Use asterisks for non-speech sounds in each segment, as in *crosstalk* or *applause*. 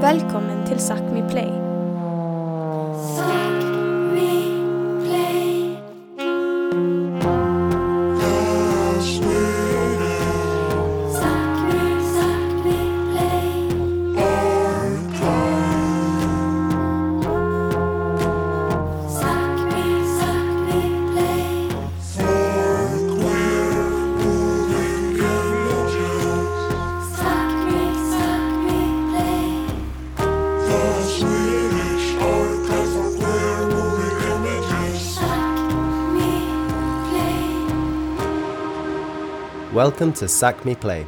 Välkommen till Sápmi Play. Welcome to Sápmi Play,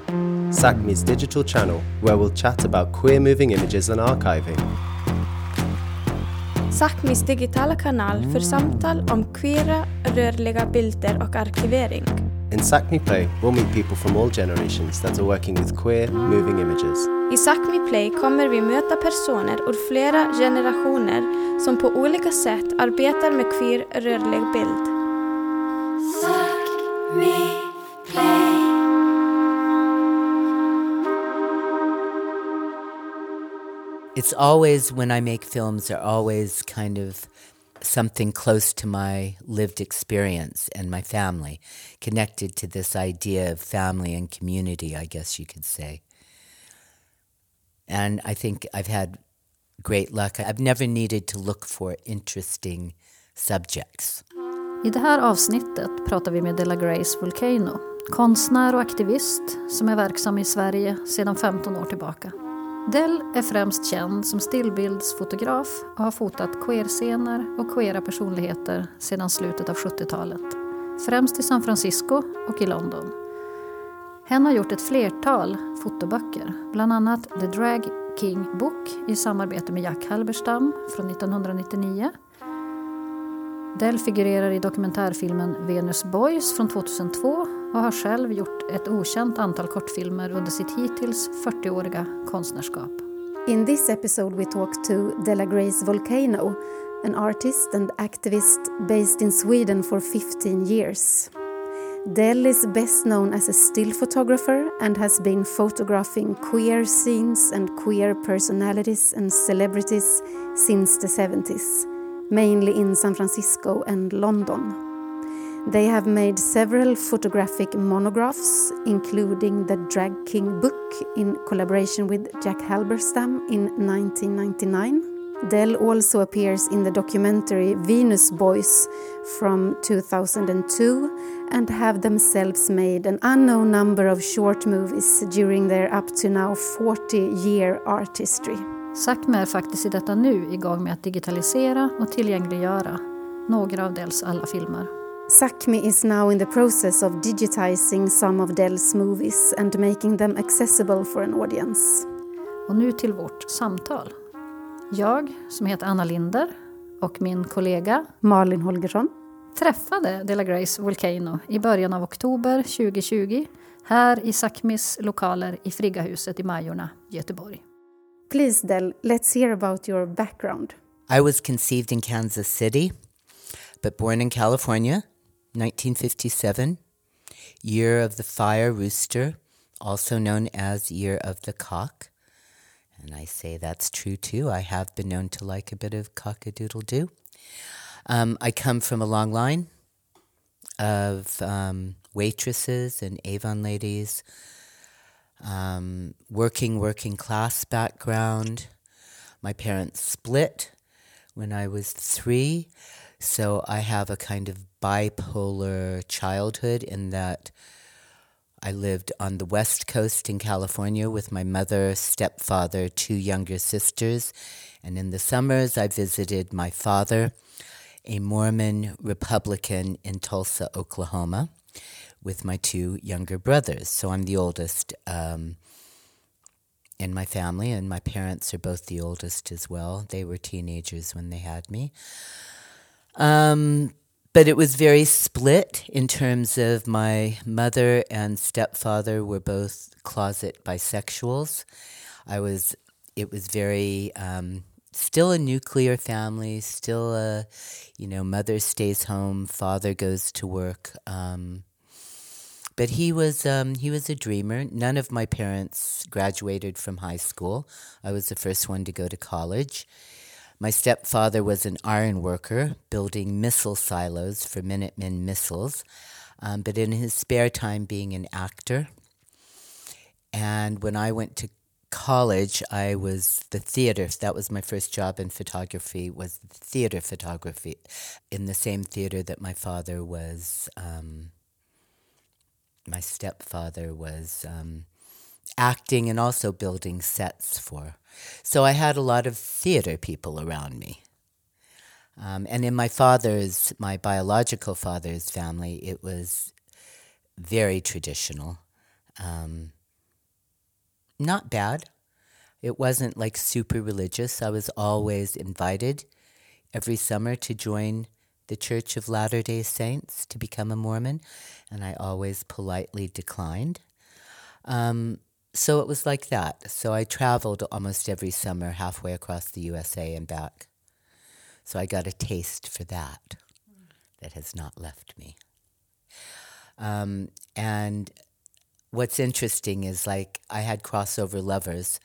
Sápmi's digital channel where we'll chat about queer moving images and archiving. Sápmis digitala kanal för samtal om queera, rörliga bilder och arkivering. In SACME Play, we'll meet people from all generations that are working with queer moving images. I Sápmi Play kommer vi möta personer ur flera generationer som på olika sätt arbetar med queer, rörlig bild. It's always when I make films are always kind of something close to my lived experience and my family, connected to this idea of family and community, I guess you could say. And I think I've had great luck. I've never needed to look for interesting subjects. I det här avsnittet pratar vi med Del LaGrace Volcano, konstnär och aktivist som är verksam i Sverige sedan 15 år tillbaka. Dell är främst känd som stillbildsfotograf och har fotat queerscener och queera personligheter sedan slutet av 70-talet. Främst i San Francisco och i London. Hen har gjort ett flertal fotoböcker, bland annat The Drag King Book i samarbete med Jack Halberstam från 1999 Dell figurerar i dokumentärfilmen Venus Boys från 2002 och har själv gjort ett okänt antal kortfilmer under sitt hittills 40-åriga konstnärskap. In this episode we talk to Della Grace Volcano, an artist and activist based in Sweden for 15 years. Dell is best known as a still photographer and has been photographing queer scenes and queer personalities and celebrities since the 70s mainly in San Francisco and London. They have made several photographic monographs, including the Drag King book in collaboration with Jack Halberstam in 1999. Del also appears in the documentary Venus Boyz from 2002 and have themselves made an unknown number of short movies during their up to now 40 year art Sápmi är faktiskt i detta nu igång med att digitalisera och tillgängliggöra några av Dells alla filmer. Sápmi is now in the process of digitizing some of Dells movies and making them accessible for an audience. Och nu till vårt samtal. Jag, som heter Anna Linder, och min kollega Malin Holgersson träffade Della Grace Volcano i början av oktober 2020 här i Sápmis lokaler i Friggahuset i Majorna, Göteborg. Please, Del, let's hear about your background. I was conceived in Kansas City, but born in California, 1957, year of the fire rooster, also known as year of the cock. And I say that's true too. I have been known to like a bit of cock-a-doodle doo. Um, I come from a long line of um, waitresses and Avon ladies um, working, working class background. My parents split when I was three, so I have a kind of bipolar childhood in that I lived on the West Coast in California with my mother, stepfather, two younger sisters, and in the summers I visited my father, a Mormon Republican in Tulsa, Oklahoma with my two younger brothers. So I'm the oldest um, in my family, and my parents are both the oldest as well. They were teenagers when they had me. Um, but it was very split in terms of my mother and stepfather were both closet bisexuals. I was, it was very, um, still a nuclear family, still a, you know, mother stays home, father goes to work. Um, But he was um, he was a dreamer. None of my parents graduated from high school. I was the first one to go to college. My stepfather was an iron worker, building missile silos for Minutemen missiles, um, but in his spare time, being an actor. And when I went to college, I was the theater. That was my first job in photography. Was theater photography, in the same theater that my father was. Um, my stepfather was um, acting and also building sets for. So I had a lot of theater people around me. Um, and in my father's, my biological father's family, it was very traditional. Um, not bad. It wasn't like super religious. I was always invited every summer to join the Church of Latter day Saints to become a Mormon, and I always politely declined. Um, so it was like that. So I traveled almost every summer halfway across the USA and back. So I got a taste for that that has not left me. Um, and what's interesting is like I had crossover lovers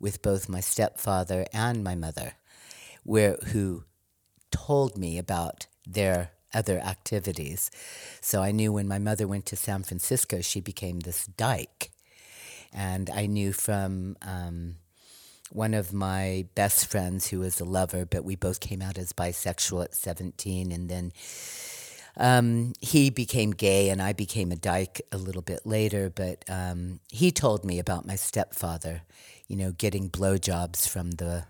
with both my stepfather and my mother, where who told me about their other activities. So I knew when my mother went to San Francisco, she became this dyke. And I knew from um, one of my best friends who was a lover, but we both came out as bisexual at 17. And then um, he became gay and I became a dyke a little bit later. But um, he told me about my stepfather, you know, getting blowjobs from the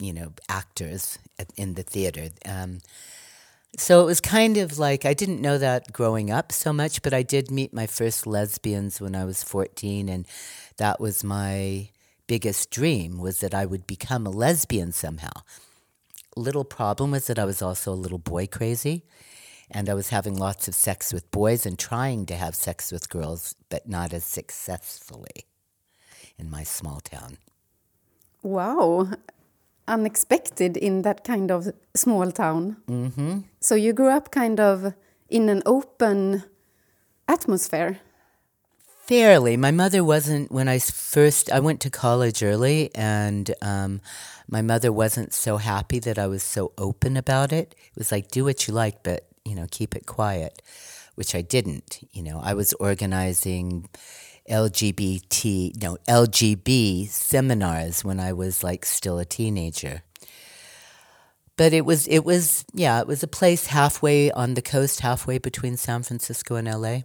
you know, actors in the theater. Um, so it was kind of like I didn't know that growing up so much, but I did meet my first lesbians when I was 14, and that was my biggest dream was that I would become a lesbian somehow. Little problem was that I was also a little boy crazy, and I was having lots of sex with boys and trying to have sex with girls, but not as successfully in my small town. Wow unexpected in that kind of small town. Mm -hmm. So you grew up kind of in an open atmosphere. Fairly. My mother wasn't, when I first, I went to college early, and um, my mother wasn't so happy that I was so open about it. It was like, do what you like, but, you know, keep it quiet, which I didn't. You know, I was organizing LGBT, no, LGB seminars when I was like still a teenager. But it was, it was, yeah, it was a place halfway on the coast, halfway between San Francisco and LA.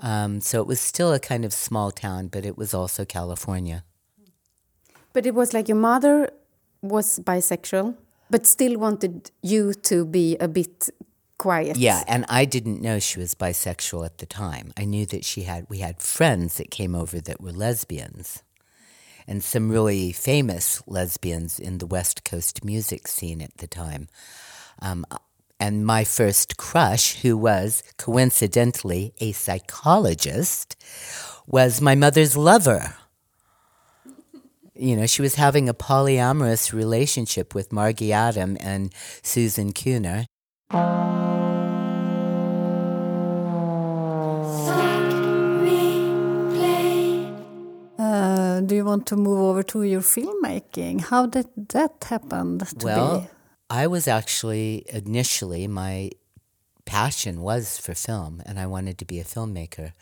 Um, so it was still a kind of small town, but it was also California. But it was like your mother was bisexual, but still wanted you to be a bit quiet. Yeah, and I didn't know she was bisexual at the time. I knew that she had we had friends that came over that were lesbians. And some really famous lesbians in the West Coast music scene at the time. Um, and my first crush, who was coincidentally a psychologist, was my mother's lover. You know, she was having a polyamorous relationship with Margie Adam and Susan Kuhner. Do you want to move over to your filmmaking? How did that happen to well, be? I was actually initially my passion was for film, and I wanted to be a filmmaker.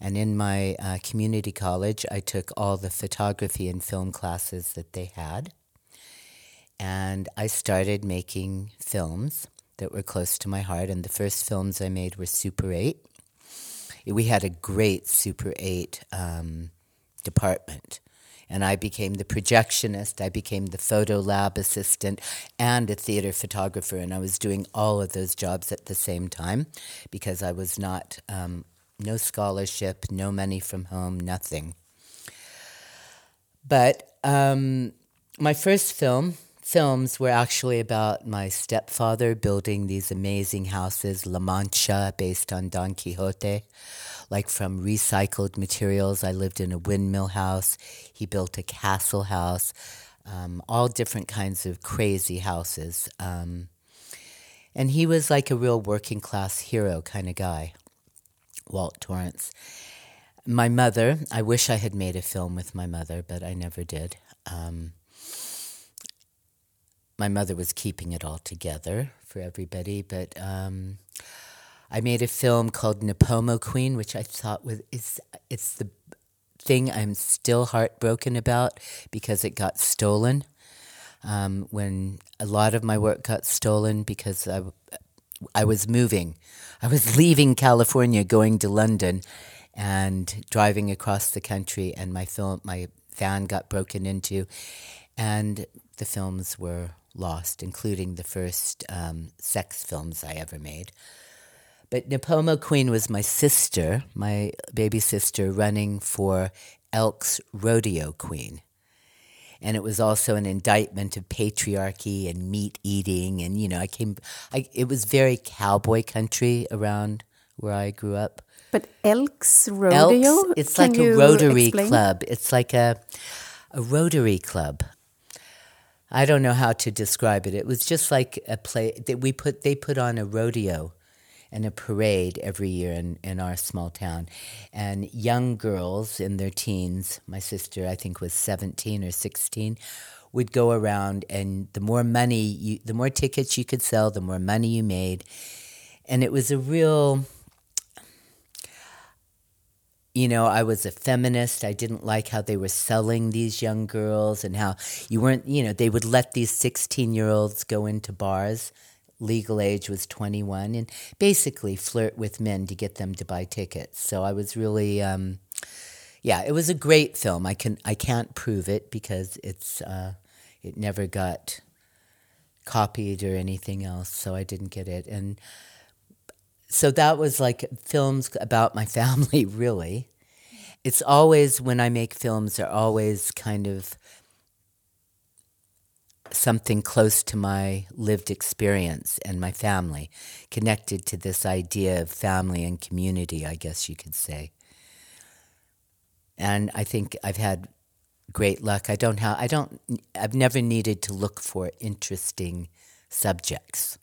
And in my uh, community college, I took all the photography and film classes that they had. And I started making films that were close to my heart. And the first films I made were Super 8. We had a great Super 8 um, department. And I became the projectionist, I became the photo lab assistant, and a theater photographer. And I was doing all of those jobs at the same time because I was not, um, no scholarship, no money from home, nothing. But um, my first film, films were actually about my stepfather building these amazing houses, La Mancha, based on Don Quixote, like from recycled materials. I lived in a windmill house. He built a castle house, um, all different kinds of crazy houses. Um, and he was like a real working class hero kind of guy. Walt Torrance. My mother, I wish I had made a film with my mother, but I never did. Um, my mother was keeping it all together for everybody, but um, I made a film called Nipomo Queen, which I thought was is it's the thing I'm still heartbroken about because it got stolen. Um, when a lot of my work got stolen because I, I was moving, I was *laughs* leaving California, going to London, and driving across the country, and my film, my van got broken into, and the films were lost, including the first um, sex films I ever made. But Nipomo Queen was my sister, my baby sister, running for Elks Rodeo Queen. And it was also an indictment of patriarchy and meat eating. And, you know, I came, I, it was very cowboy country around where I grew up. But Elks Rodeo? Elks, it's Can like a Rotary explain? club. It's like a, a Rotary club. I don't know how to describe it. It was just like a play that we put. They put on a rodeo and a parade every year in, in our small town, and young girls in their teens. My sister, I think, was seventeen or sixteen. Would go around, and the more money, you, the more tickets you could sell, the more money you made, and it was a real you know, I was a feminist. I didn't like how they were selling these young girls and how you weren't, you know, they would let these 16 year olds go into bars. Legal age was 21 and basically flirt with men to get them to buy tickets. So I was really, um, yeah, it was a great film. I can I can't prove it because it's uh, it never got copied or anything else, so I didn't get it. And so that was like films about my *laughs* family, really. It's always, when I make films, they're always kind of something close to my lived experience and my family, connected to this idea of family and community, I guess you could say. And I think I've had great luck. I don't have, I don't, I've never needed to look for interesting subjects.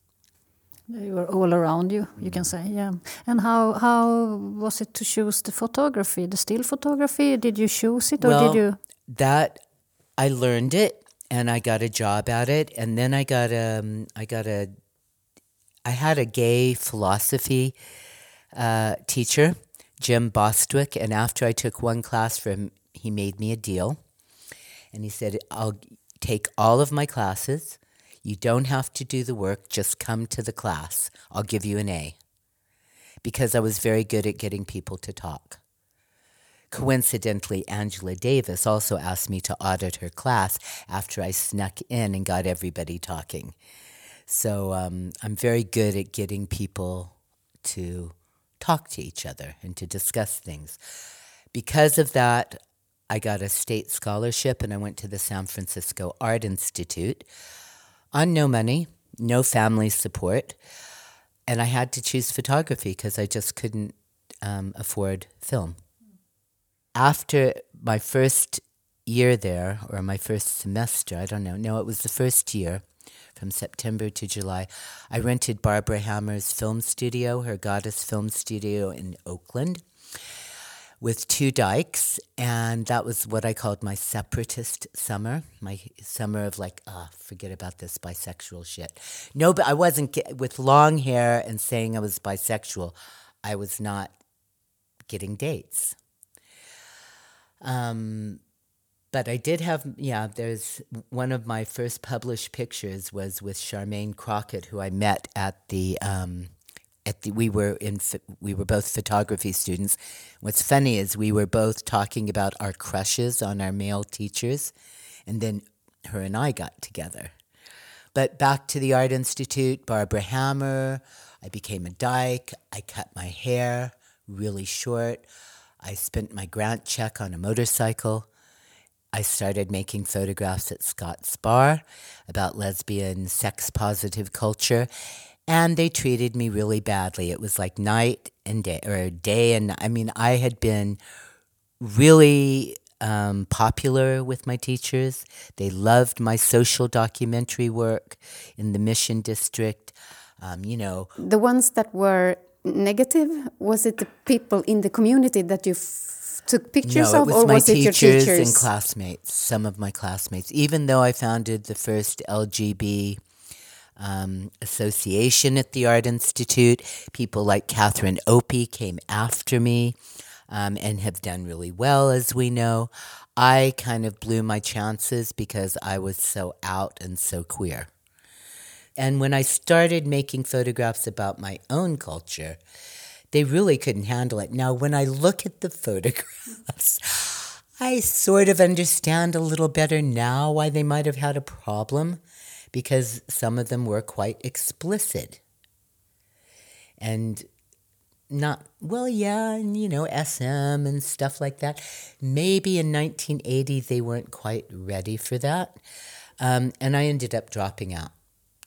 They were all around you, you can say, yeah. And how how was it to choose the photography, the still photography? Did you choose it, or well, did you? That I learned it, and I got a job at it, and then I got a um, I got a I had a gay philosophy uh, teacher, Jim Bostwick, and after I took one class from, him, he made me a deal, and he said, "I'll take all of my classes." You don't have to do the work, just come to the class. I'll give you an A. Because I was very good at getting people to talk. Coincidentally, Angela Davis also asked me to audit her class after I snuck in and got everybody talking. So um, I'm very good at getting people to talk to each other and to discuss things. Because of that, I got a state scholarship and I went to the San Francisco Art Institute on no money, no family support. And I had to choose photography because I just couldn't um, afford film. After my first year there, or my first semester, I don't know, no, it was the first year from September to July, I rented Barbara Hammer's film studio, her Goddess Film Studio in Oakland with two dykes, and that was what I called my separatist summer, my summer of like, ah, oh, forget about this bisexual shit. No, but I wasn't get, with long hair and saying I was bisexual. I was not getting dates. Um, but I did have, yeah. There's one of my first published pictures was with Charmaine Crockett, who I met at the. Um, the, we were in we were both photography students. What's funny is we were both talking about our crushes on our male teachers, and then her and I got together. But back to the Art Institute, Barbara Hammer. I became a dyke. I cut my hair really short. I spent my grant check on a motorcycle. I started making photographs at Scott's Bar about lesbian sex positive culture and they treated me really badly. It was like night and day, or day and I mean, I had been really um, popular with my teachers. They loved my social documentary work in the Mission District. Um, you know, the ones that were negative? Was it the people in the community that you took pictures no, of, it was or my was it your teachers teachers? and classmates, some of my classmates. Even though I founded the first LGB um, association at the Art Institute, people like Catherine Opie came after me um, and have done really well, as we know. I kind of blew my chances because I was so out and so queer. And when I started making photographs about my own culture, they really couldn't handle it. Now, when I look at the photographs, *laughs* I sort of understand a little better now why they might have had a problem because some of them were quite explicit. And not, well, yeah, and you know, SM and stuff like that. Maybe in 1980 they weren't quite ready for that. Um, and I ended up dropping out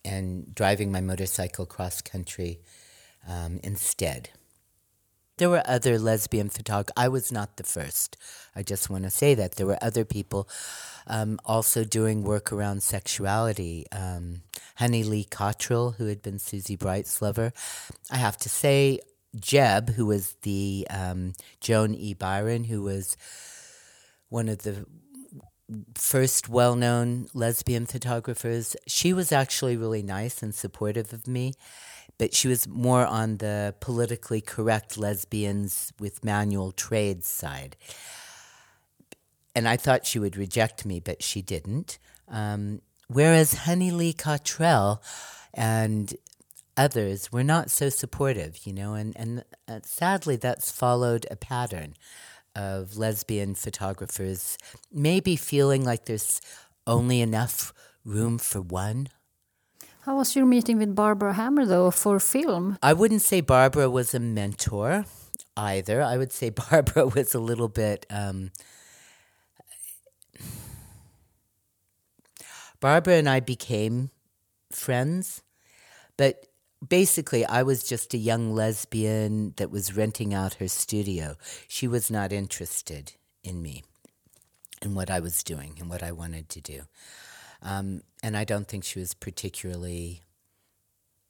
and driving my motorcycle cross country um, instead. There were other lesbian photographers. I was not the first. I just want to say that. There were other people um, also doing work around sexuality. Um, Honey Lee Cottrell, who had been Susie Bright's lover. I have to say, Jeb, who was the um, Joan E. Biren, who was one of the first well known lesbian photographers, she was actually really nice and supportive of me but she was more on the politically correct lesbians with manual trades side. And I thought she would reject me, but she didn't. Um, whereas Honey Lee Cottrell and others were not so supportive, you know, and, and uh, sadly that's followed a pattern of lesbian photographers maybe feeling like there's only enough room for one How was your meeting with Barbara Hammer, though, for film? I wouldn't say Barbara was a mentor either. I would say *laughs* Barbara was a little bit. Um, Barbara and I became friends, but basically, I was just a young lesbian that was renting out her studio. She was not interested in me and what I was doing and what I wanted to do. Um, and I don't think she was particularly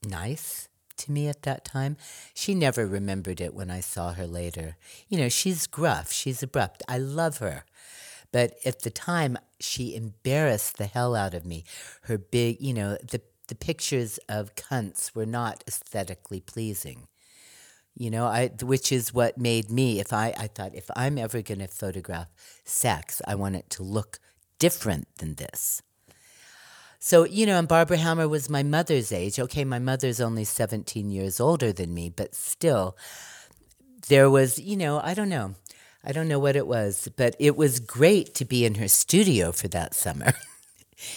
nice to me at that time. She never remembered it when I saw her later. You know, she's gruff, she's abrupt. I love her. But at the time, she embarrassed the hell out of me. Her big, you know, the, the pictures of cunts were not aesthetically pleasing. You know, I, which is what made me, if I, I thought, if I'm ever going to photograph sex, I want it to look different than this. So, you know, and Barbara Hammer was my mother's age. Okay, my mother's only 17 years older than me, but still, there was, you know, I don't know. I don't know what it was, but it was great to be in her studio for that summer. *laughs*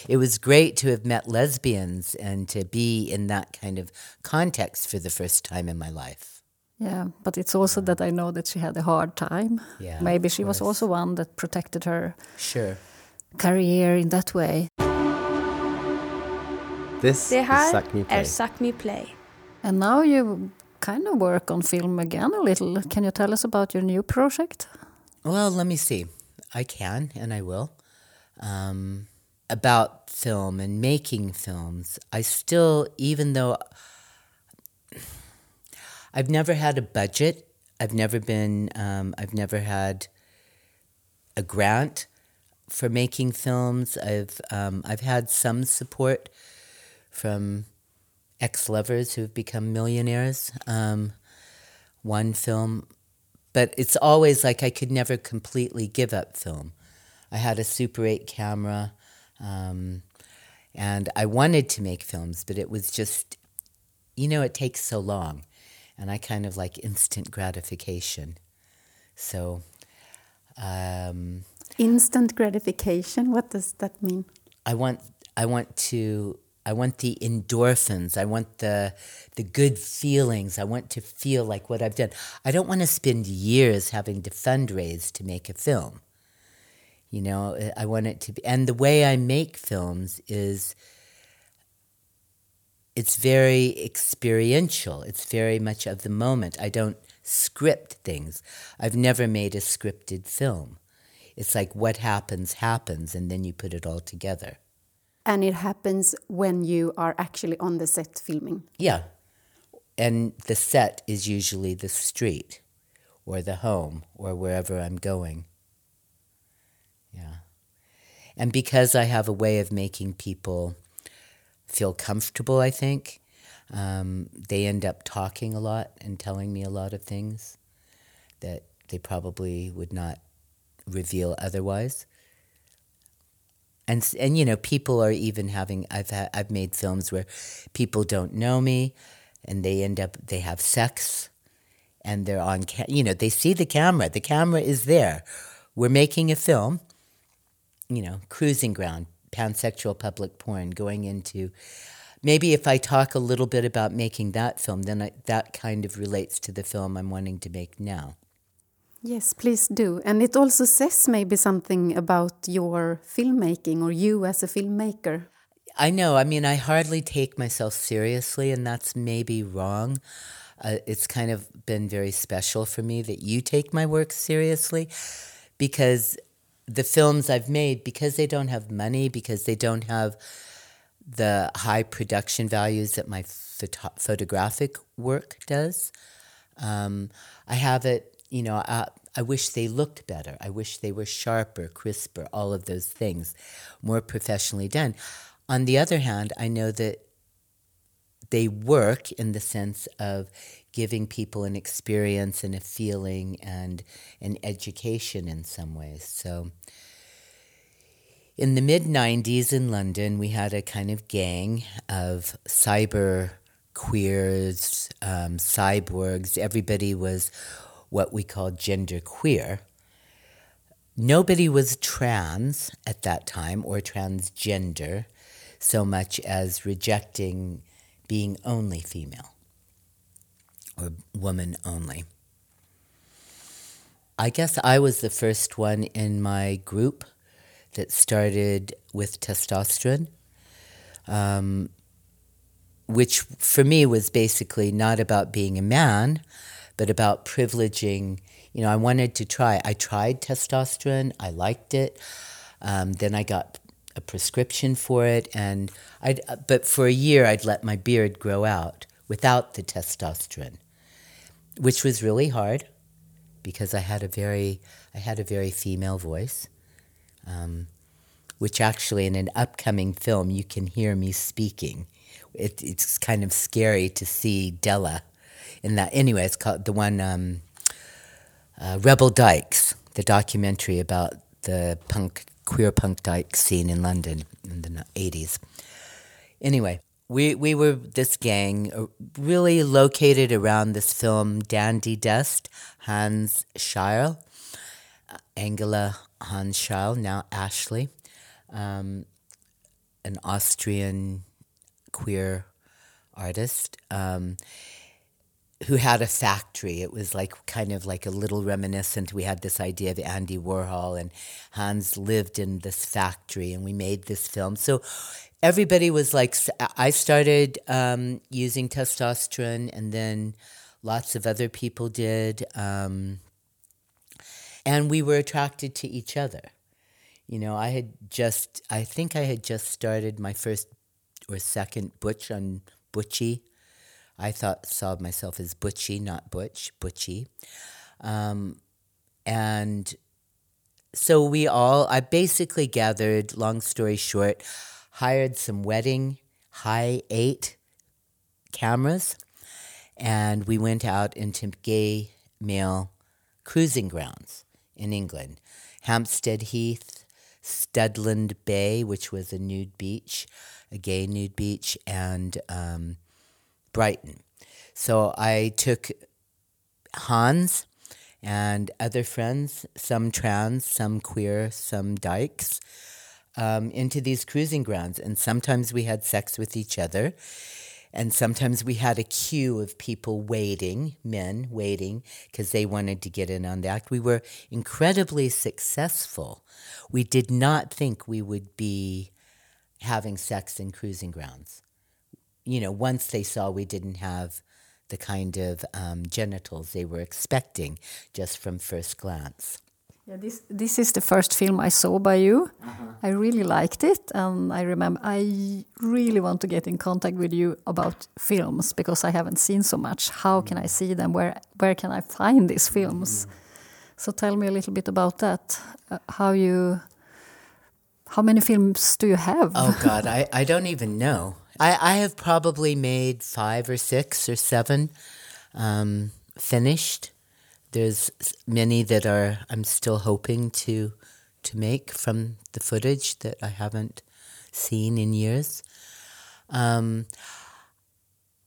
it was great to have met lesbians and to be in that kind of context for the first time in my life. Yeah, but it's also that I know that she had a hard time. Yeah, Maybe she was also one that protected her Sure. career in that way. This Det is här Sápmi Play. är Sápmi Play. And now you kind of work on film again a little. Can you tell us about your new project? Well, let me see. I can and I will. Um, about film and making films, I still, even though I've never had a budget, I've never been, um, I've never had a grant for making films. I've um, I've had some support from ex-lovers who've become millionaires. Um, one film but it's always like I could never completely give up film. I had a Super 8 camera, um, and I wanted to make films, but it was just, you know, it takes so long, and I kind of like instant gratification. So, um, Instant gratification. What does that mean? I want I want to I want the endorphins. I want the the good feelings. I want to feel like what I've done. I don't want to spend years having to fundraise to make a film. You know, I want it to be and the way I make films is it's very experiential. It's very much of the moment. I don't script things. I've never made a scripted film. It's like what happens happens and then you put it all together. And it happens when you are actually on the set filming. Yeah. and the set is usually the street or the home or wherever I'm going. Yeah. And because I have a way of making people feel comfortable, I think, um, they end up talking a lot and telling me a lot of things that they probably would not reveal otherwise. And and you know, people are even having. I've had, I've made films where people don't know me, and they end up they have sex, and they're on. Ca- you know, they see the camera. The camera is there. We're making a film. You know, cruising ground, pansexual public porn, going into. Maybe if I talk a little bit about making that film, then I, that kind of relates to the film I'm wanting to make now. Yes, please do. And it also says maybe something about your filmmaking or you as a filmmaker. I know. I mean, I hardly take myself seriously, and that's maybe wrong. Uh, it's kind of been very special for me that you take my work seriously because the films I've made, because they don't have money, because they don't have the high production values that my photo- photographic work does, um, I have it you know, I, I wish they looked better. I wish they were sharper, crisper, all of those things, more professionally done. On the other hand, I know that they work in the sense of giving people an experience and a feeling and an education in some ways. So, in the mid 90s in London, we had a kind of gang of cyber queers, um, cyborgs. Everybody was what we call gender queer. Nobody was trans at that time or transgender so much as rejecting being only female or woman only. I guess I was the first one in my group that started with testosterone, um, which for me was basically not about being a man, but about privileging. You know, I wanted to try. I tried testosterone. I liked it. Um, then I got a prescription for it, and I. But for a year, I'd let my beard grow out without the testosterone, which was really hard because I had a very I had a very female voice. Um, which actually, in an upcoming film, you can hear me speaking. It, it's kind of scary to see Della in that. Anyway, it's called the one um, uh, Rebel Dykes, the documentary about the punk queer punk dyke scene in London in the eighties. Anyway, we we were this gang uh, really located around this film Dandy Dust, Hans Scheirl, uh, Angela Hans Scheirl, now Ashley, um, an Austrian queer artist. Um, who had a factory. It was like kind of like a little reminiscent. We had this idea of Andy Warhol, and Hans lived in this factory, and we made this film. So everybody was like, I started um, using testosterone, and then lots of other people did. Um, and we were attracted to each other. You know, I had just, I think I had just started my first or second Butch on Butchie I thought saw myself as Butchie, not Butch, Butchie. Um, and so we all, I basically gathered, long story short, hired some wedding high eight cameras, and we went out into gay male cruising grounds in England. Hampstead Heath, Studland Bay, which was a nude beach, a gay nude beach, and um, Brighton. So I took Hans and other friends, some trans, some queer, some dykes, um, into these cruising grounds. And sometimes we had sex with each other. And sometimes we had a queue of people waiting, men waiting, because they wanted to get in on the act. We were incredibly successful. We did not think we would be having sex in cruising grounds you know, once they saw we didn't have the kind of um, genitals they were expecting just from first glance. Yeah, this this is the first film I saw by you. I really liked it, and I remember I really want to get in contact with you about films because I haven't seen so much. How can I see them? Where where can I find these films? So tell me a little bit about that. Uh, how you how many films do you have? Oh God, I, I don't even know. I, I have probably made five or six or seven um, finished. There's many that are I'm still hoping to to make from the footage that I haven't seen in years. Um,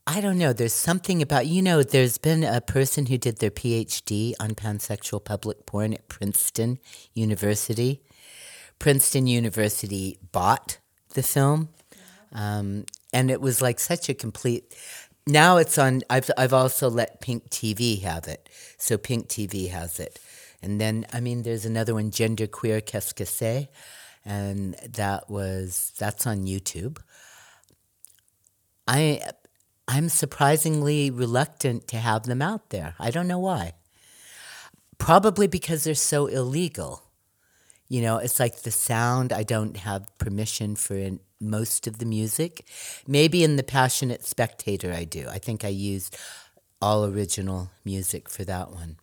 I don't know. There's something about you know. There's been a person who did their PhD on pansexual public porn at Princeton University. Princeton University bought the film, um, and it was like such a complete. Now it's on. I've I've also let Pink TV have it, so Pink TV has it, and then I mean, there's another one, Gender Queer Qu'est-ce que c'est, and that was that's on YouTube. I I'm surprisingly reluctant to have them out there. I don't know why. Probably because they're so illegal. You know, it's like the sound, I don't have permission for in most of the music. Maybe in The Passionate Spectator, I do. I think I used all original music for that one.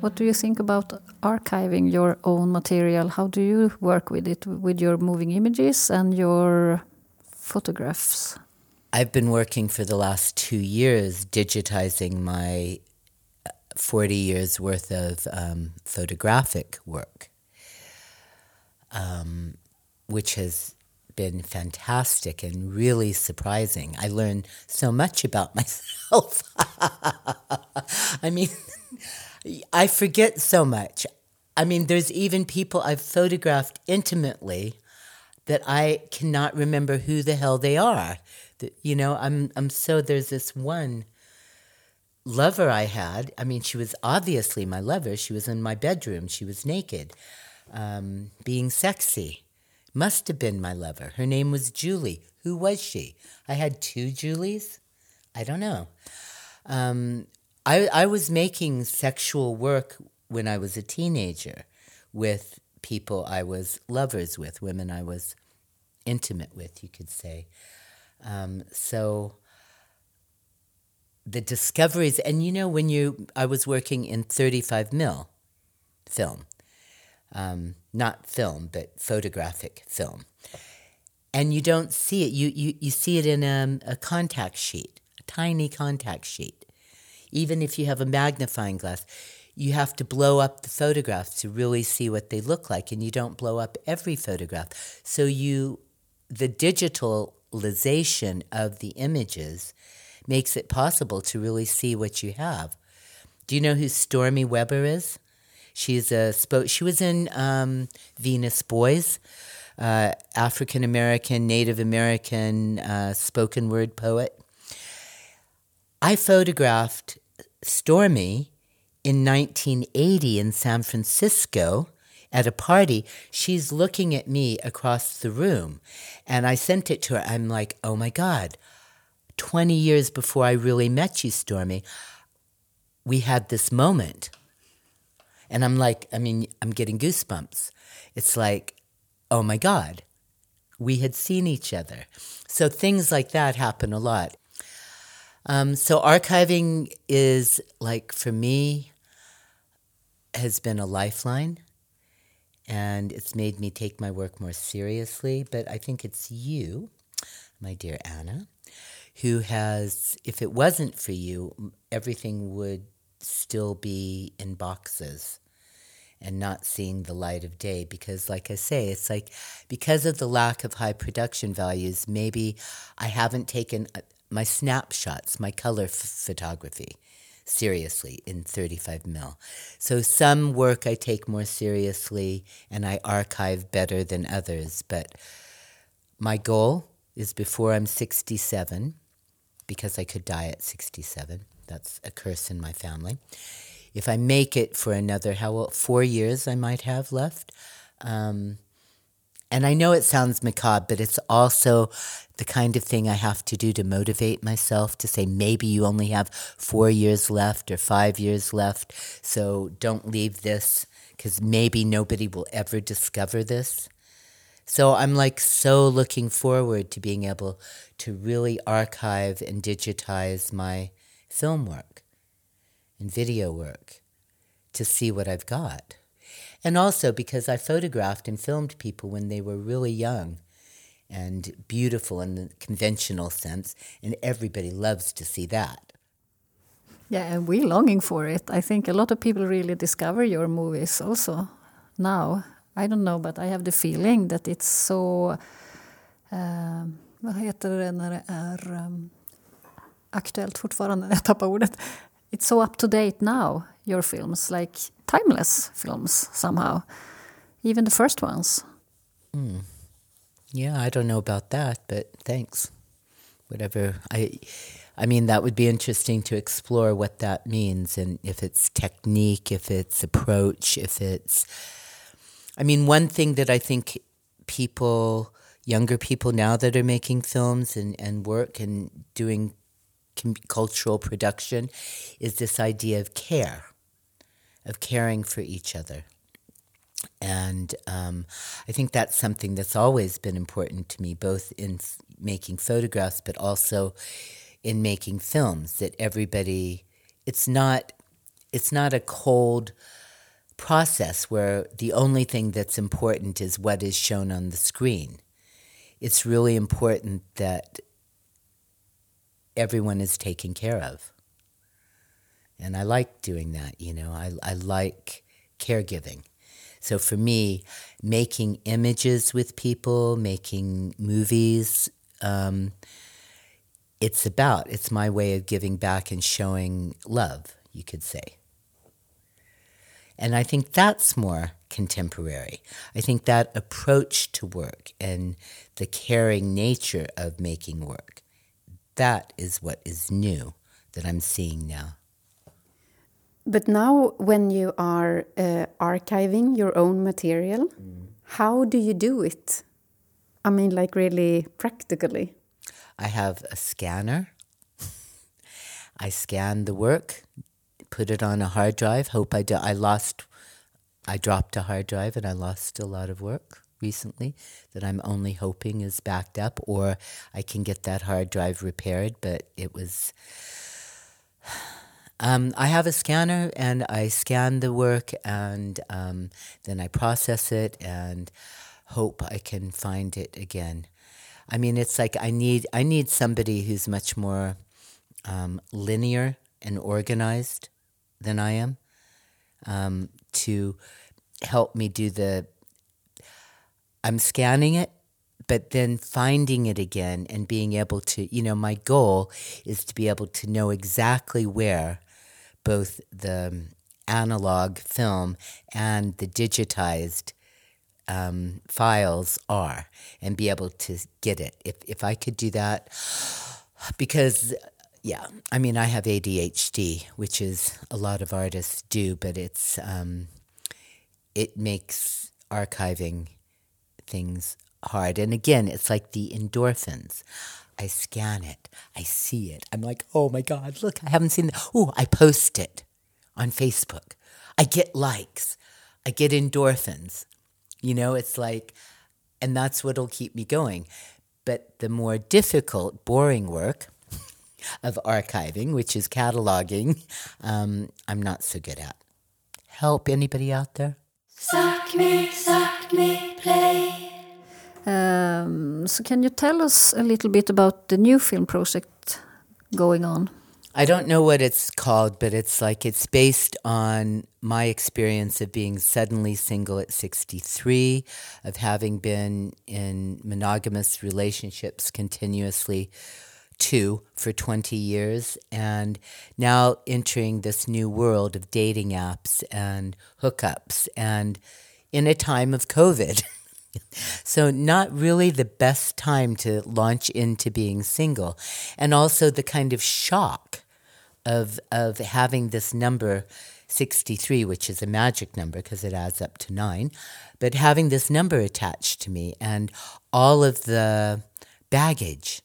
What do you think about archiving your own material? How do you work with it, with your moving images and your photographs? I've been working for the last two years digitizing my uh, 40 years worth of um, photographic work, um, which has been fantastic and really surprising. I learned so much about *laughs* myself. I mean, I forget so much. I mean, there's even people I've photographed intimately that I cannot remember who the hell they are. You know, I'm I'm so there's this one lover I had. I mean, she was obviously my lover. She was in my bedroom. She was naked, um, being sexy. Must have been my lover. Her name was Julie. Who was she? I had two Julies. I don't know. Um, I I was making sexual work when I was a teenager with people I was lovers with, women I was intimate with, you could say. Um, so the discoveries, and you know, when you, I was working in 35 mil film, um, not film, but photographic film. And you don't see it. You, you, you see it in a, a contact sheet, a tiny contact sheet. Even if you have a magnifying glass, you have to blow up the photographs to really see what they look like, and you don't blow up every photograph. So you, the digitalization of the images makes it possible to really see what you have. Do you know who Storme Webber is? She's a spo- she was in um, Venus Boyz, uh, African American, Native American uh, spoken word poet. I photographed Stormy in 1980 in San Francisco at a party. She's looking at me across the room, and I sent it to her. I'm like, oh my God, 20 years before I really met you, Storme, we had this moment. And I'm like, I mean, I'm getting goosebumps. It's like, oh my God, we had seen each other. So things like that happen a lot. Um, so archiving is like, for me, has been a lifeline. And it's made me take my work more seriously. But I think it's you, my dear Anna, who has, if it wasn't for you, everything would still be in boxes and not seeing the light of day. Because, like I say, it's like because of the lack of high production values, maybe I haven't taken uh, my snapshots, my color f- photography seriously in 35 mil. So some work I take more seriously and I archive better than others. But my goal is before I'm 67, because I could die at 67. That's a curse in my family. If I make it for another, how four years I might have left, um, And I know it sounds macabre, but it's also the kind of thing I have to do to motivate myself to say maybe you only have four years left or five years left. So don't leave this because maybe nobody will ever discover this. So I'm like so looking forward to being able to really archive and digitize my film work and video work to see what I've got. And also because I photographed and filmed people when they were really young and beautiful in the conventional sense, and everybody loves to see that. Yeah, and we're longing for it. I think a lot of people really discover your movies also now. I don't know, but I have the feeling that it's so... Uh, vad heter det när det är um, aktuellt fortfarande? *laughs* Jag tappar ordet. It's so up to date now, your films, like timeless films somehow. Even the first ones. Mm. Yeah, I don't know about that, but thanks. Whatever. I I mean that would be interesting to explore what that means and if it's technique, if it's approach, if it's I mean one thing that I think people younger people now that are making films and, and work and doing cultural production is this idea of care, of caring for each other. And um, I think that's something that's always been important to me, both in f- making photographs, but also in making films. That everybody, it's not, it's not a cold process where the only thing that's important is what is shown on the screen. It's really important that everyone is taken care of. And I like doing that, you know. I, I like caregiving. So for me, making images with people, making movies, um, it's about, it's my way of giving back and showing love, you could say. And I think that's more contemporary. I think that approach to work and the caring nature of making work that is what is new that I'm seeing now. But now, when you are uh, archiving your own material, mm. how do you do it? I mean, like really practically. I have a scanner. I scan the work, put it on a hard drive. Hope I do. I lost. I dropped a hard drive and I lost a lot of work recently that I'm only hoping is backed up or I can get that hard drive repaired, but it was. Um, I have a scanner and I scan the work and um, then I process it and hope I can find it again. I mean, it's like I need I need somebody who's much more um, linear and organized than I am um, to help me do the I'm scanning it, but then finding it again and being able to, you know, my goal is to be able to know exactly where both the analog film and the digitized um, files are and be able to get it. If, if I could do that, because yeah, I mean, I have ADHD, which is a lot of artists do, but it's um, it makes archiving things hard. And again, it's like the endorphins. I scan it, I see it. I'm like, oh my God, look, I haven't seen that. Oh, I post it on Facebook. I get likes, I get endorphins. You know, it's like, and that's what'll keep me going. But the more difficult, boring work *laughs* of archiving, which is cataloging, um, I'm not so good at. Help anybody out there? Suck me, suck me, play. Um, so, can you tell us a little bit about the new film project going on? I don't know what it's called, but it's like it's based on my experience of being suddenly single at 63, of having been in monogamous relationships continuously two for 20 years and now entering this new world of dating apps and hookups and in a time of COVID. *laughs* *laughs* so, not really the best time to launch into being single. And also the kind of shock of, of having this number 63, which is a magic number because it adds up to nine, but having this number attached to me and all of the baggage,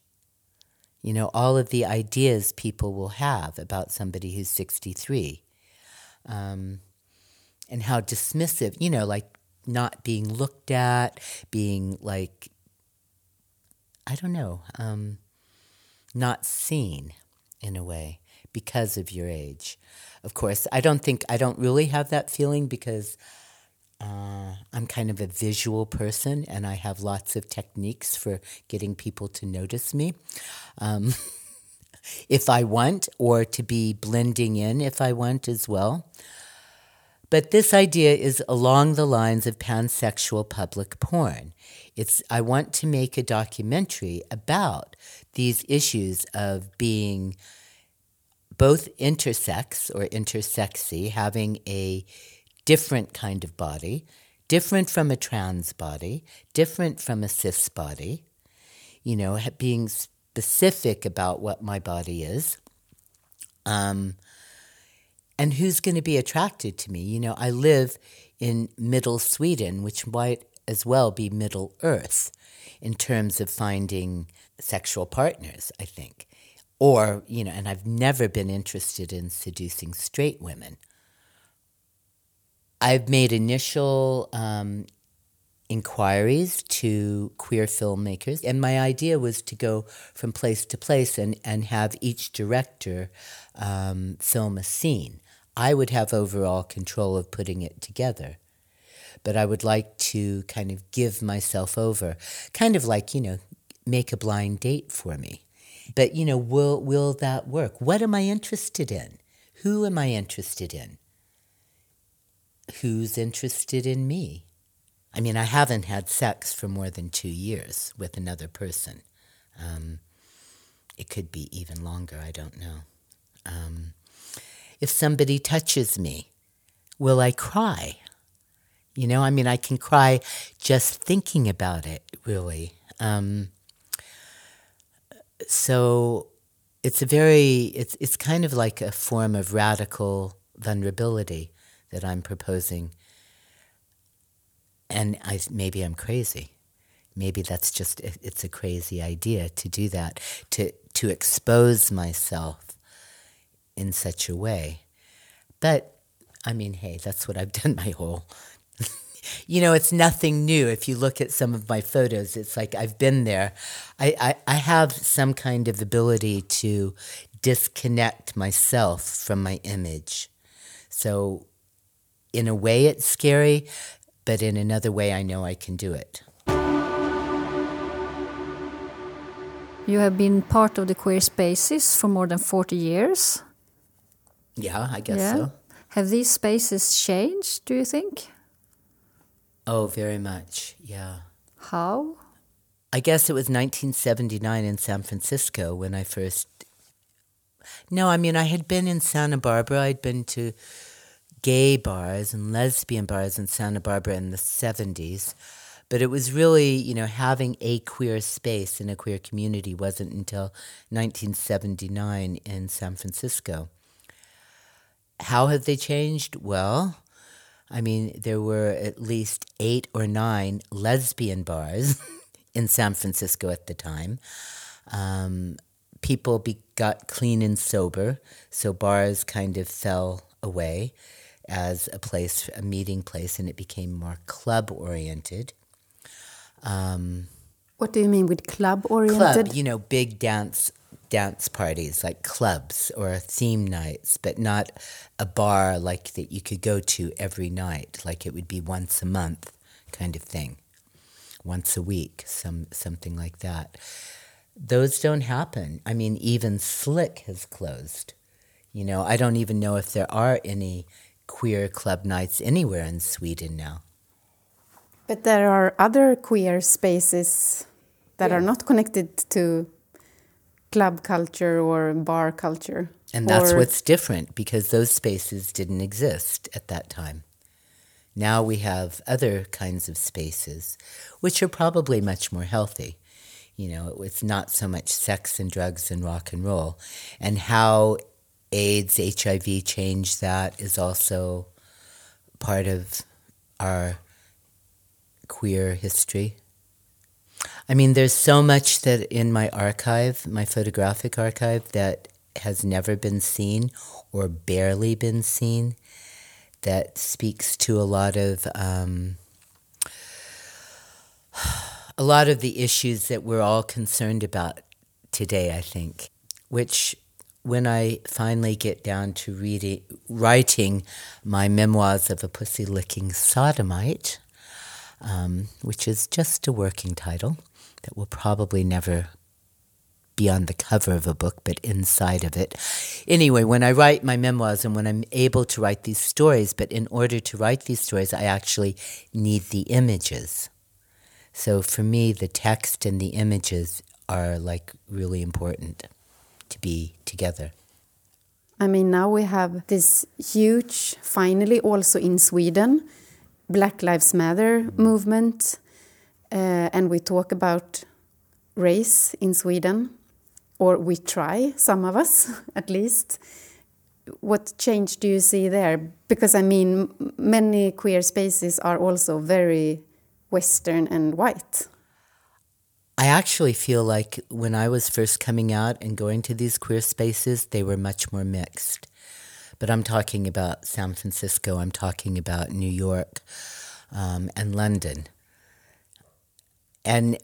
you know, all of the ideas people will have about somebody who's 63, um, and how dismissive, you know, like not being looked at, being like, I don't know, um, not seen in a way because of your age. Of course, I don't think, I don't really have that feeling because uh, I'm kind of a visual person and I have lots of techniques for getting people to notice me. Um, *laughs* if I want, or to be blending in if I want as well. But this idea is along the lines of pansexual public porn. It's I want to make a documentary about these issues of being both intersex or intersexy, having a different kind of body, different from a trans body, different from a cis body, you know, being specific about what my body is. Um, and who's going to be attracted to me? You know, I live in middle Sweden, which might as well be Middle Earth in terms of finding sexual partners, I think. Or you know and i've never been interested in seducing straight women. I've made initial um, inquiries to queer filmmakers and my idea was to go from place to place and, and have each director um, film a scene i would have overall control of putting it together but i would like to kind of give myself over kind of like you know make a blind date for me but you know, will will that work? What am I interested in? Who am I interested in? Who's interested in me? I mean, I haven't had sex for more than two years with another person. Um, it could be even longer, I don't know. Um, if somebody touches me, will I cry? You know, I mean, I can cry just thinking about it, really. Um, so it's a very it's it's kind of like a form of radical vulnerability that I'm proposing. And I maybe I'm crazy. Maybe that's just it's a crazy idea to do that to to expose myself in such a way. But I mean, hey, that's what I've *laughs* done my whole you know, it's nothing new. If you look at some of my photos, it's like I've been there. I, I, I have some kind of ability to disconnect myself from my image. So, in a way, it's scary, but in another way, I know I can do it. You have been part of the queer spaces for more than 40 years. Yeah, I guess yeah. so. Have these spaces changed, do you think? Oh, very much, yeah. How? I guess it was 1979 in San Francisco when I first. No, I mean, I had been in Santa Barbara. I'd been to gay bars and lesbian bars in Santa Barbara in the 70s. But it was really, you know, having a queer space in a queer community wasn't until 1979 in San Francisco. How have they changed? Well, I mean, there were at least eight or nine lesbian bars *laughs* in San Francisco at the time. Um, people be, got clean and sober, so bars kind of fell away as a place, a meeting place, and it became more club oriented. Um, what do you mean with club oriented? Club, you know, big dance dance parties like clubs or theme nights, but not a bar like that you could go to every night, like it would be once a month kind of thing, once a week, some something like that. Those don't happen. I mean, even Slick has closed. You know, I don't even know if there are any queer club nights anywhere in Sweden now. But there are other queer spaces that yeah. are not connected to club culture or bar culture. And that's what's different because those spaces didn't exist at that time. Now we have other kinds of spaces, which are probably much more healthy. You know, it's not so much sex and drugs and rock and roll. And how AIDS, HIV changed that is also part of our queer history. I mean, there's so much that in my archive, my photographic archive, that has never been seen or barely been seen that speaks to a lot of um, *sighs* a lot of the issues that we're all concerned about today. I think, which when I finally get down to reading, writing my memoirs of a pussy licking sodomite, um, which is just a working title that will probably never be on the cover of a book, but inside of it. Anyway, when I write my memoirs and when I'm able to write these stories, but in order to write these stories, I actually need the images. So for me, the text and the images are like really important to be together. I mean, now we have this huge, finally, also in Sweden, Black Lives Matter movement, uh, and we talk about race in Sweden or we try, some of us *laughs* at least. What change do you see there? Because I mean, many queer spaces are also very Western and white. I actually feel like when I was first coming out and going to these queer spaces, they were much more mixed. But I'm talking about San Francisco, I'm talking about New York um, and London. And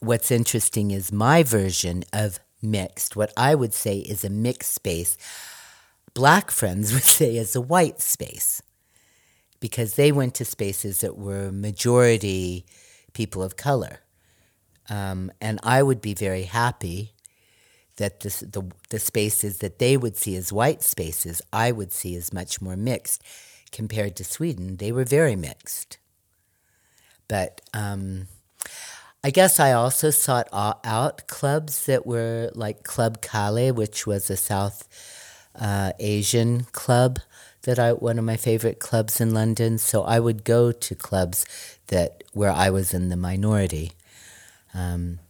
what's interesting is my version of mixed. What I would say is a mixed space. Black friends *laughs* would say is a white space because they went to spaces that were majority people of color. Um, and I would be very happy that this, the, the spaces that they would see as white spaces, I would see as much more mixed. Compared to Sweden, they were very mixed. But um, I guess I also sought out clubs that were like Club Kali, which was a South uh, Asian club that I one of my favorite clubs in London. So I would go to clubs that where I was in the minority um,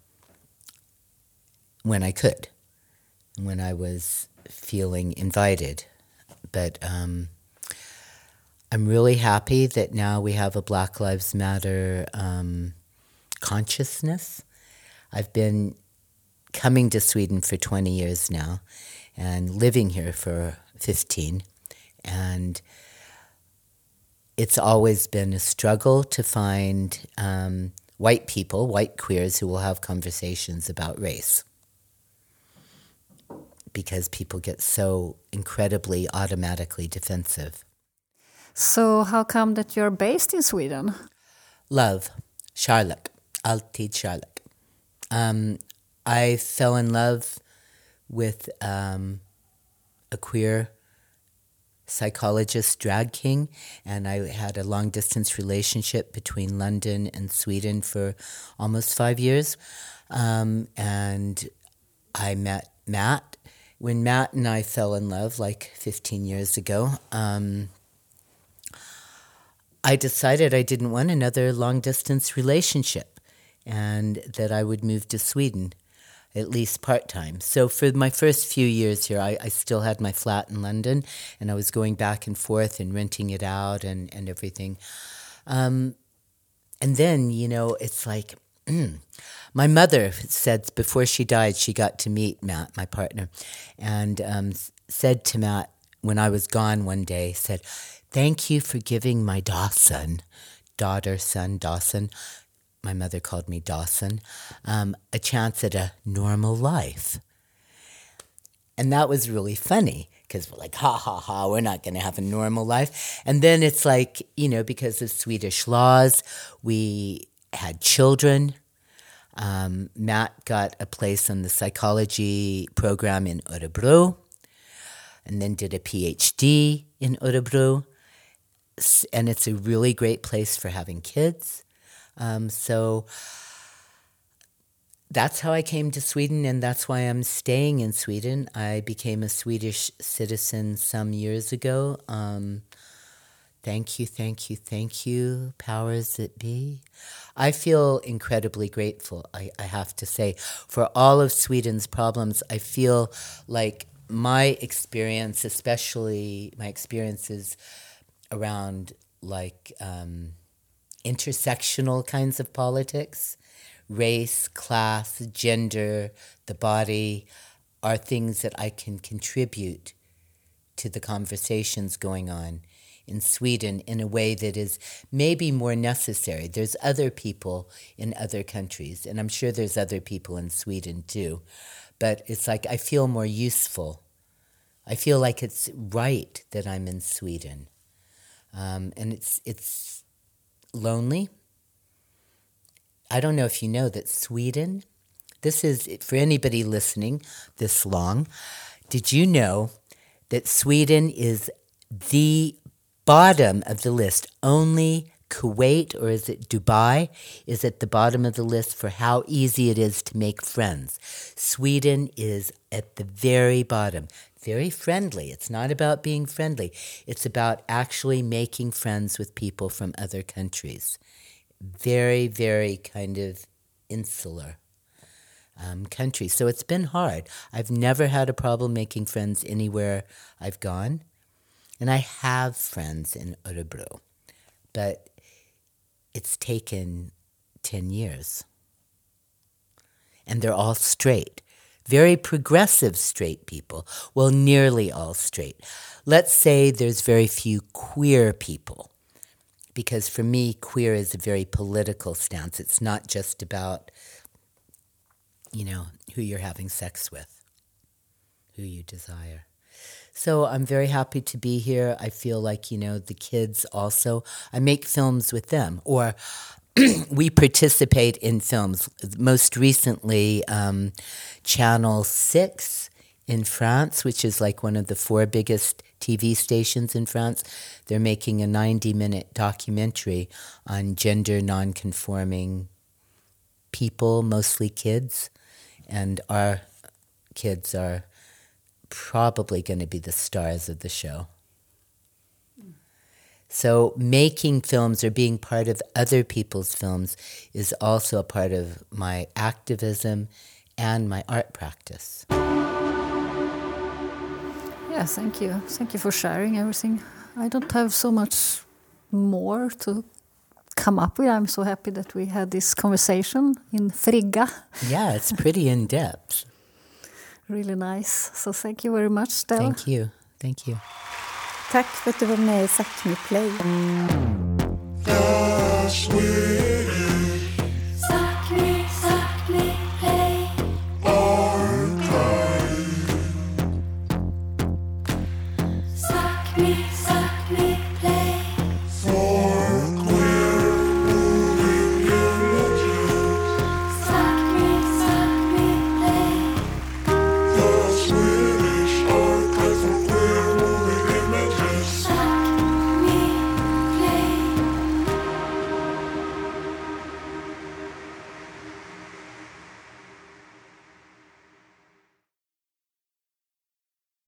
when I could, when I was feeling invited. But um, I'm really happy that now we have a Black Lives Matter. Um, consciousness. I've been coming to Sweden for 20 years now and living here for 15. And it's always been a struggle to find um, white people, white queers, who will have conversations about race. Because people get so incredibly automatically defensive. So, how come that you're based in Sweden? Love, Charlotte alltid kärlek. Um, I fell in love with um, a queer psychologist, drag king, and I had a long distance relationship between London and Sweden for almost five years. Um, and I met Matt. When Matt and I fell in love, like 15 years ago, um, I decided I didn't want another long distance relationship and that I would move to Sweden, at least part time. So for my first few years here, I, I, still had my flat in London, and I was going back and forth and renting it out and, and everything. Um, and then, you know, it's like, *clears throat* my mother said before she died, she got to meet Matt, my partner, and um, said to Matt when I was gone one day, said, Thank you for giving my Dawson, daughter, son, Dawson, my mother called me Dawson, um, a chance at a normal life. And that was really funny because we're like, ha ha ha, we're not going to have a normal life. And then it's like, you know, because of Swedish laws, we had children. Um, Matt got a place on the psychology program in Örebro and then did a PhD in Örebro. And it's a really great place for having kids. Um, so that's how I came to Sweden, and that's why I'm staying in Sweden. I became a Swedish citizen some years ago. Um, thank you, thank you, thank you, powers that be. I feel incredibly grateful, I, I have to say, for all of Sweden's problems. I feel like my experience, especially my experiences around like um, intersectional kinds of politics, race, class, gender, the body, are things that I can contribute to the conversations going on in Sweden in a way that is maybe more necessary. There's other people in other countries, and I'm sure there's other people in Sweden too, but it's like I feel more useful. I feel like it's right that I'm in Sweden. Um, and it's, it's lonely. I don't know if you know that Sweden, this is for anybody listening this long, did you know that Sweden is the bottom of the list. Only Kuwait or is it Dubai is at the bottom of the list for how easy it is to make friends. Sweden is at the very bottom. Very friendly. It's not about being friendly. It's about actually making friends with people from other countries. Very, very kind of insular um, country. So it's been hard. I've never had a problem making friends anywhere I've gone. And I have friends in Örebro, but it's taken 10 years. And they're all straight, very progressive straight people. Well, nearly all straight. Let's say there's very few queer people, because for me, queer is a very political stance. It's not just about, you know, who you're having sex with, who you desire. So I'm very happy to be here. I feel like, you know, the kids also, I make films with them, or *clears throat* we participate in films. Most recently, um, Channel 6 in France, which is like one of the four biggest TV stations in France, they're making a 90 minute documentary on gender nonconforming people, mostly kids. And our kids are probably going to be the stars of the show. So, making films or being part of other people's films is also a part of my activism and my art practice. Yeah, thank you. Thank you for sharing everything. I don't have so much more to come up with. I'm so happy that we had this conversation in Frigga. Yeah, it's pretty in depth. *laughs* Really nice. So thank you very much, Stella. Thank you. Thank you. Tack för att du var med i Sápmi Play.